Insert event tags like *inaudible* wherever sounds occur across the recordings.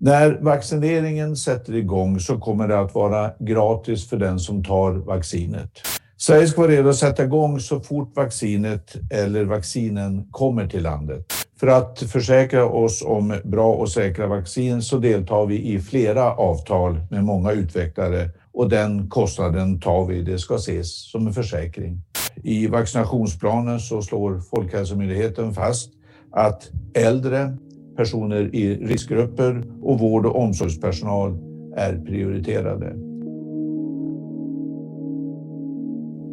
När vaccineringen sätter igång så kommer det att vara gratis för den som tar vaccinet. Sverige ska vara redo att sätta igång så fort vaccinet eller vaccinen kommer till landet. För att försäkra oss om bra och säkra vaccin så deltar vi i flera avtal med många utvecklare och den kostnaden tar vi. Det ska ses som en försäkring. I vaccinationsplanen så slår Folkhälsomyndigheten fast att äldre, personer i riskgrupper och vård och omsorgspersonal är prioriterade.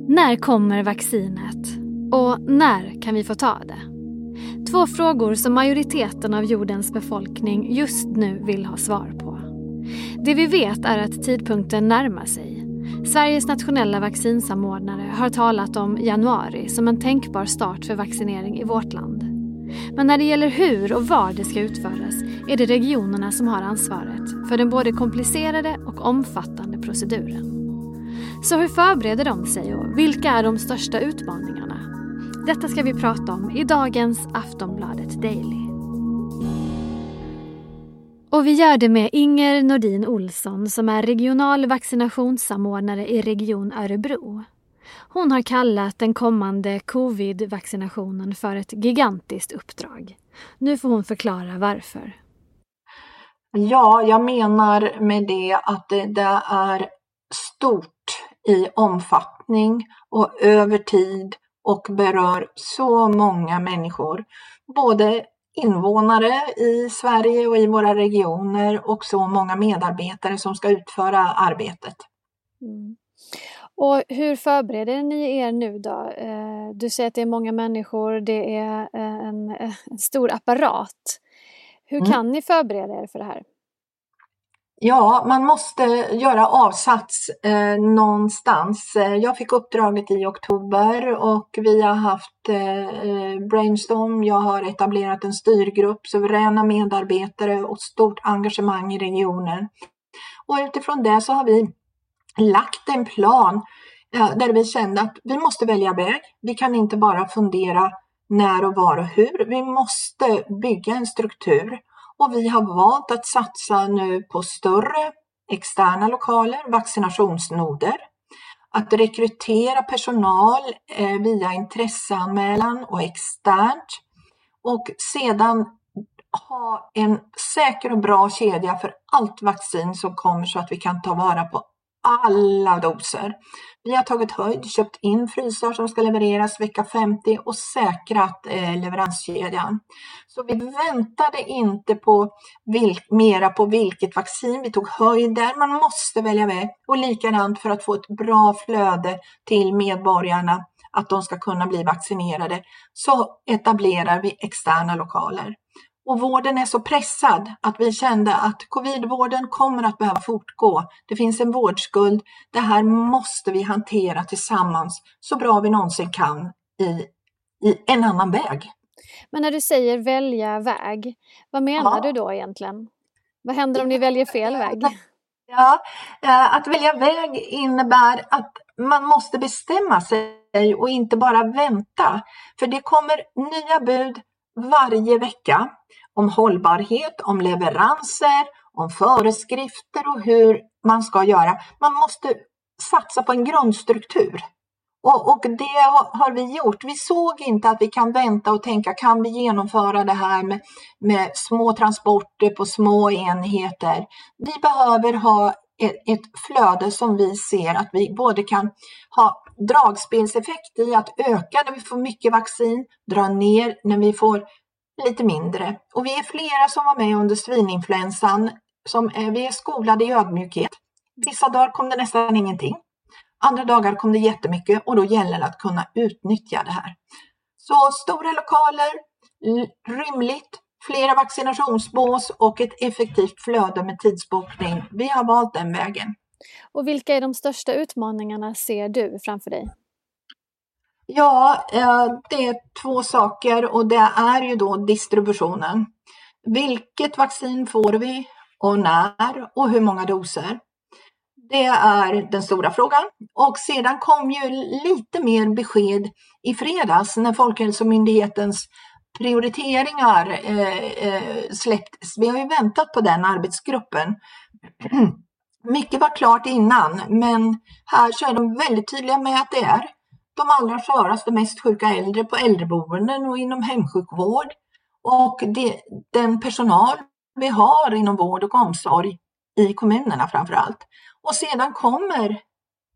När kommer vaccinet? Och när kan vi få ta det? Två frågor som majoriteten av jordens befolkning just nu vill ha svar på. Det vi vet är att tidpunkten närmar sig. Sveriges nationella vaccinsamordnare har talat om januari som en tänkbar start för vaccinering i vårt land. Men när det gäller hur och var det ska utföras är det regionerna som har ansvaret för den både komplicerade och omfattande proceduren. Så hur förbereder de sig och vilka är de största utmaningarna? Detta ska vi prata om i dagens Aftonbladet Daily. Och vi gör det med Inger Nordin Olsson som är regional vaccinationssamordnare i Region Örebro. Hon har kallat den kommande covid-vaccinationen för ett gigantiskt uppdrag. Nu får hon förklara varför. Ja, jag menar med det att det, det är stort i omfattning och över tid och berör så många människor. Både invånare i Sverige och i våra regioner och så många medarbetare som ska utföra arbetet. Mm. Och hur förbereder ni er nu då? Eh, du säger att det är många människor, det är eh, en, en stor apparat. Hur mm. kan ni förbereda er för det här? Ja, man måste göra avsats eh, någonstans. Eh, jag fick uppdraget i oktober och vi har haft eh, brainstorm. Jag har etablerat en styrgrupp, suveräna medarbetare och stort engagemang i regionen. Och utifrån det så har vi lagt en plan eh, där vi kände att vi måste välja väg. Vi kan inte bara fundera när och var och hur. Vi måste bygga en struktur och vi har valt att satsa nu på större externa lokaler, vaccinationsnoder, att rekrytera personal eh, via intresseanmälan och externt och sedan ha en säker och bra kedja för allt vaccin som kommer så att vi kan ta vara på alla doser. Vi har tagit höjd, köpt in frysar som ska levereras vecka 50 och säkrat eh, leveranskedjan. Så vi väntade inte på vil- mera på vilket vaccin, vi tog höjd där. Man måste välja väg och likadant för att få ett bra flöde till medborgarna att de ska kunna bli vaccinerade så etablerar vi externa lokaler. Och vården är så pressad att vi kände att covidvården kommer att behöva fortgå. Det finns en vårdskuld. Det här måste vi hantera tillsammans så bra vi någonsin kan i, i en annan väg. Men när du säger välja väg, vad menar ja. du då egentligen? Vad händer om ni väljer fel väg? *laughs* Ja, eh, att välja väg innebär att man måste bestämma sig och inte bara vänta. För det kommer nya bud varje vecka om hållbarhet, om leveranser, om föreskrifter och hur man ska göra. Man måste satsa på en grundstruktur. Och, och, det har vi gjort. Vi såg inte att vi kan vänta och tänka, kan vi genomföra det här med, med små transporter på små enheter? Vi behöver ha ett, ett flöde som vi ser att vi både kan ha dragspelseffekt i att öka när vi får mycket vaccin, dra ner när vi får lite mindre. Och vi är flera som var med under svininfluensan. Som, är, vi är skolade i ödmjukhet. Vissa dagar kom det nästan ingenting. Andra dagar kom det jättemycket och då gäller det att kunna utnyttja det här. Så stora lokaler, rymligt, flera vaccinationsbås och ett effektivt flöde med tidsbokning. Vi har valt den vägen. Och vilka är de största utmaningarna ser du framför dig? Ja, eh, det är två saker och det är ju då distributionen. Vilket vaccin får vi och när och hur många doser? Det är den stora frågan. Och sedan kom ju lite mer besked i fredags när Folkhälsomyndighetens prioriteringar eh, eh, släpptes. Vi har ju väntat på den arbetsgruppen. Mycket var klart innan, men här så är de väldigt tydliga med att det är de allra sköraste, mest sjuka äldre på äldreboenden och inom hemsjukvård och det, den personal vi har inom vård och omsorg i kommunerna framför allt. Och sedan kommer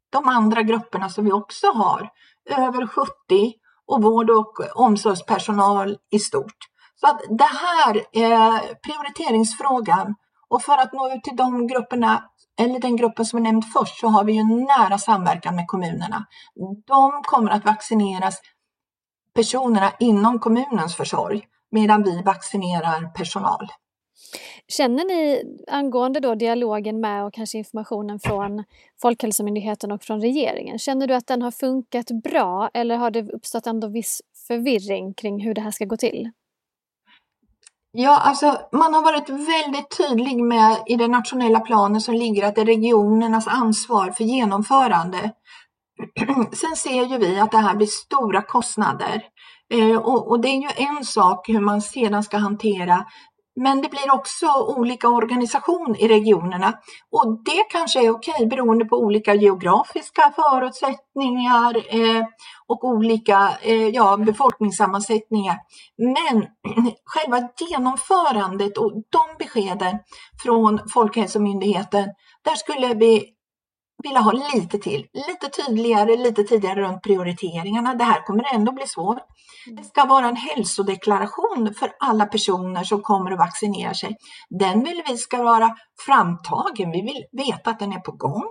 de andra grupperna som vi också har, över 70 och vård och omsorgspersonal i stort. Så att det här är prioriteringsfrågan och för att nå ut till de grupperna eller den gruppen som är nämnd först så har vi ju nära samverkan med kommunerna. De kommer att vaccineras personerna inom kommunens försorg medan vi vaccinerar personal. Känner ni angående då dialogen med och kanske informationen från Folkhälsomyndigheten och från regeringen, känner du att den har funkat bra eller har det uppstått ändå viss förvirring kring hur det här ska gå till? Ja, alltså man har varit väldigt tydlig med i den nationella planen som ligger att det är regionernas ansvar för genomförande. *clears throat* Sen ser ju vi att det här blir stora kostnader eh, och, och, det är ju en sak hur man sedan ska hantera men det blir också olika organisation i regionerna och det kanske är okej beroende på olika geografiska förutsättningar eh, och olika eh, ja, befolkningssammansättningar. Men *clears throat* själva genomförandet och de beskeden från Folkhälsomyndigheten, där skulle vi vilja ha lite till, lite tydligare, lite tidigare runt prioriteringarna. Det här kommer ändå bli svårt. Det ska vara en hälsodeklaration för alla personer som kommer att vaccinera sig. Den vill vi ska vara framtagen. Vi vill veta att den är på gång.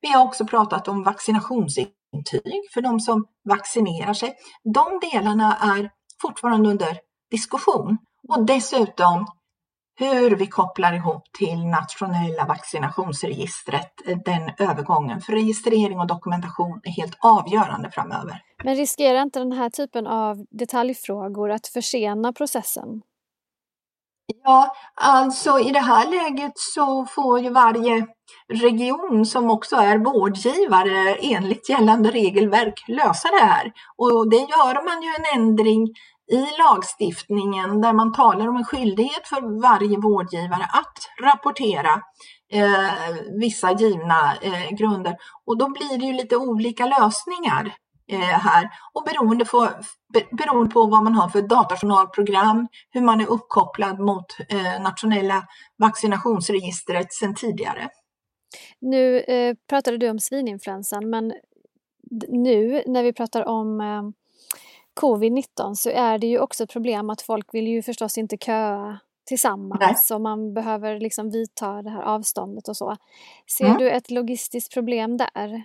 Vi har också pratat om vaccinationsintyg för de som vaccinerar sig. De delarna är fortfarande under diskussion och dessutom hur vi kopplar ihop till nationella vaccinationsregistret, den övergången. För registrering och dokumentation är helt avgörande framöver. Men riskerar inte den här typen av detaljfrågor att försena processen? Ja, alltså i det här läget så får ju varje region som också är vårdgivare enligt gällande regelverk lösa det här. Och det gör man ju en ändring i lagstiftningen där man talar om en skyldighet för varje vårdgivare att rapportera eh, vissa givna eh, grunder. Och då blir det ju lite olika lösningar eh, här och beroende på, beroende på vad man har för datajournalprogram, hur man är uppkopplad mot eh, nationella vaccinationsregistret sedan tidigare. Nu eh, pratade du om svininfluensan men nu när vi pratar om eh, covid-19 så är det ju också ett problem att folk vill ju förstås inte köa tillsammans Nej. och man behöver liksom vidta det här avståndet och så. Ser mm. du ett logistiskt problem där?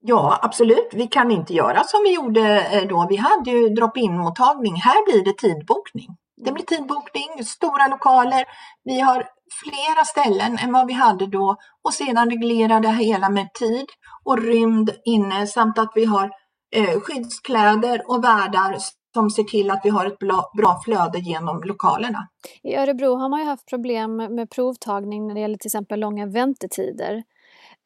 Ja, absolut. Vi kan inte göra som vi gjorde eh, då. Vi hade ju drop-in mottagning. Här blir det tidbokning. Det blir tidbokning, stora lokaler. Vi har flera ställen än vad vi hade då och sedan reglera det hela med tid och rymd inne samt att vi har eh, skyddskläder och värdar som ser till att vi har ett bra flöde genom lokalerna. I Örebro har man ju haft problem med provtagning när det gäller till exempel långa väntetider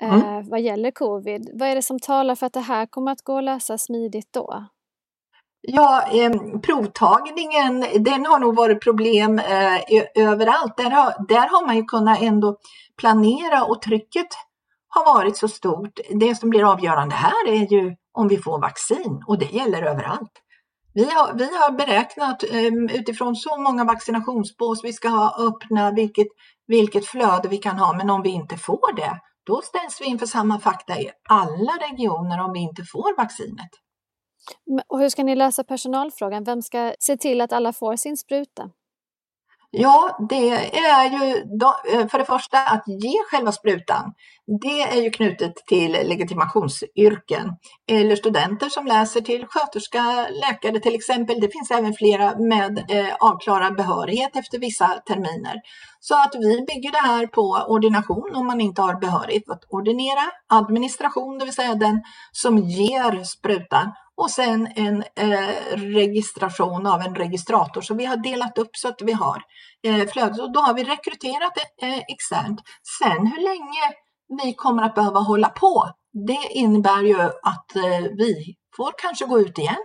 eh, mm. eh, vad gäller covid. Vad är det som talar för att det här kommer att gå att lösa smidigt då? Ja, eh, provtagningen, den har nog varit problem eh, överallt. Där har, där har man ju kunnat ändå planera och trycket har varit så stort. Det som blir avgörande här är ju om vi får vaccin och det gäller överallt. Vi har, vi har beräknat um, utifrån så många vaccinationsbås vi ska ha öppna, vilket, vilket flöde vi kan ha, men om vi inte får det, då ställs vi inför samma fakta i alla regioner om vi inte får vaccinet. Och hur ska ni lösa personalfrågan? Vem ska se till att alla får sin spruta? Ja, det är ju eh, för det första att ge själva sprutan. Det är ju knutet till legitimationsyrken eller studenter som läser till sköterska, läkare till exempel. Det finns även flera med eh, avklarad behörighet efter vissa terminer. Så att vi bygger det här på ordination om man inte har behörighet att ordinera, administration, det vill säga den som ger sprutan och sen en eh, registration av en registrator. Så vi har delat upp så att vi har eh, flödet och då har vi rekryterat eh, externt. Sen hur länge vi kommer att behöva hålla på, det innebär ju att eh, vi får kanske gå ut igen.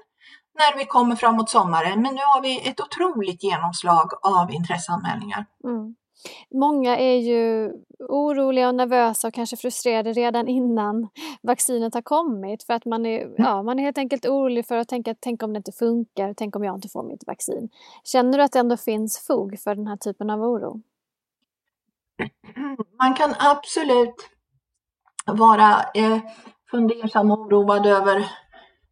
när vi kommer framåt sommaren. Men nu har vi ett otroligt genomslag av intresseanmälningar. Mm. Många är ju oroliga och nervösa och kanske frustrerade redan innan vaccinet har kommit för att man är, mm. ja, man är helt enkelt orolig för att tänka tänk om det inte funkar, tänk om jag inte får mitt vaccin. Känner du att det ändå finns fog för den här typen av oro? *clears throat* Man kan absolut vara eh, fundersam och oroad över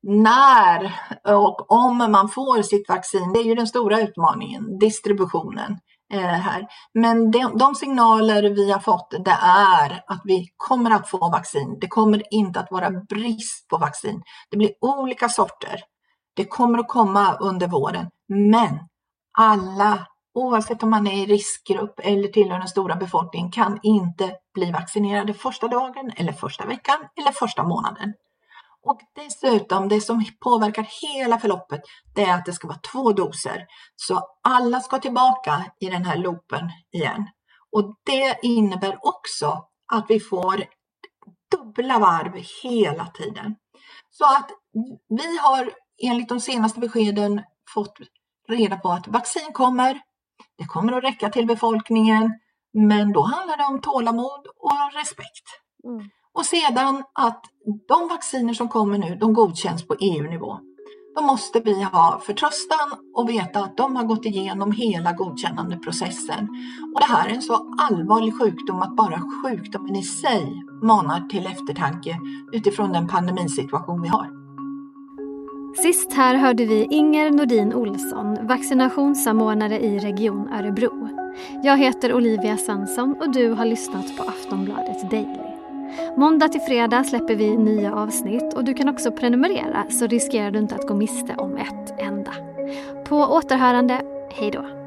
när och om man får sitt vaccin. Det är ju den stora utmaningen, distributionen. Eh, här. Men de, de, signaler vi har fått det är att vi kommer att få vaccin. Det kommer inte att vara brist på vaccin. Det blir olika sorter. Det kommer att komma under våren. Men alla, oavsett om man är i riskgrupp eller tillhör den stora befolkningen, kan inte bli vaccinerade första dagen eller första veckan eller första månaden. Och dessutom, det som påverkar hela förloppet, det är att det ska vara två doser. Så alla ska tillbaka i den här loopen igen. Och det innebär också att vi får dubbla varv hela tiden. Så att vi har enligt de senaste beskeden fått reda på att vaccin kommer. Det kommer att räcka till befolkningen, men då handlar det om tålamod och respekt. Mm. Och sedan att de vacciner som kommer nu, de godkänns på EU-nivå. Då måste vi ha förtröstan och veta att de har gått igenom hela godkännandeprocessen. Och det här är en så allvarlig sjukdom att bara sjukdomen i sig manar till eftertanke utifrån den pandemisituation vi har. Sist här hörde vi Inger Nordin Olsson, vaccinationssamordnare i Region Örebro. Jag heter Olivia Svensson och du har lyssnat på Aftonbladet Daily. Måndag till fredag släpper vi nya avsnitt och du kan också prenumerera så riskerar du inte att gå miste om ett enda. På återhörande, hejdå!